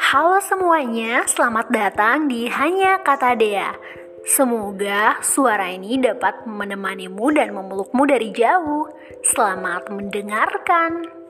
Halo semuanya, selamat datang di Hanya Kata Dea. Semoga suara ini dapat menemanimu dan memelukmu dari jauh. Selamat mendengarkan.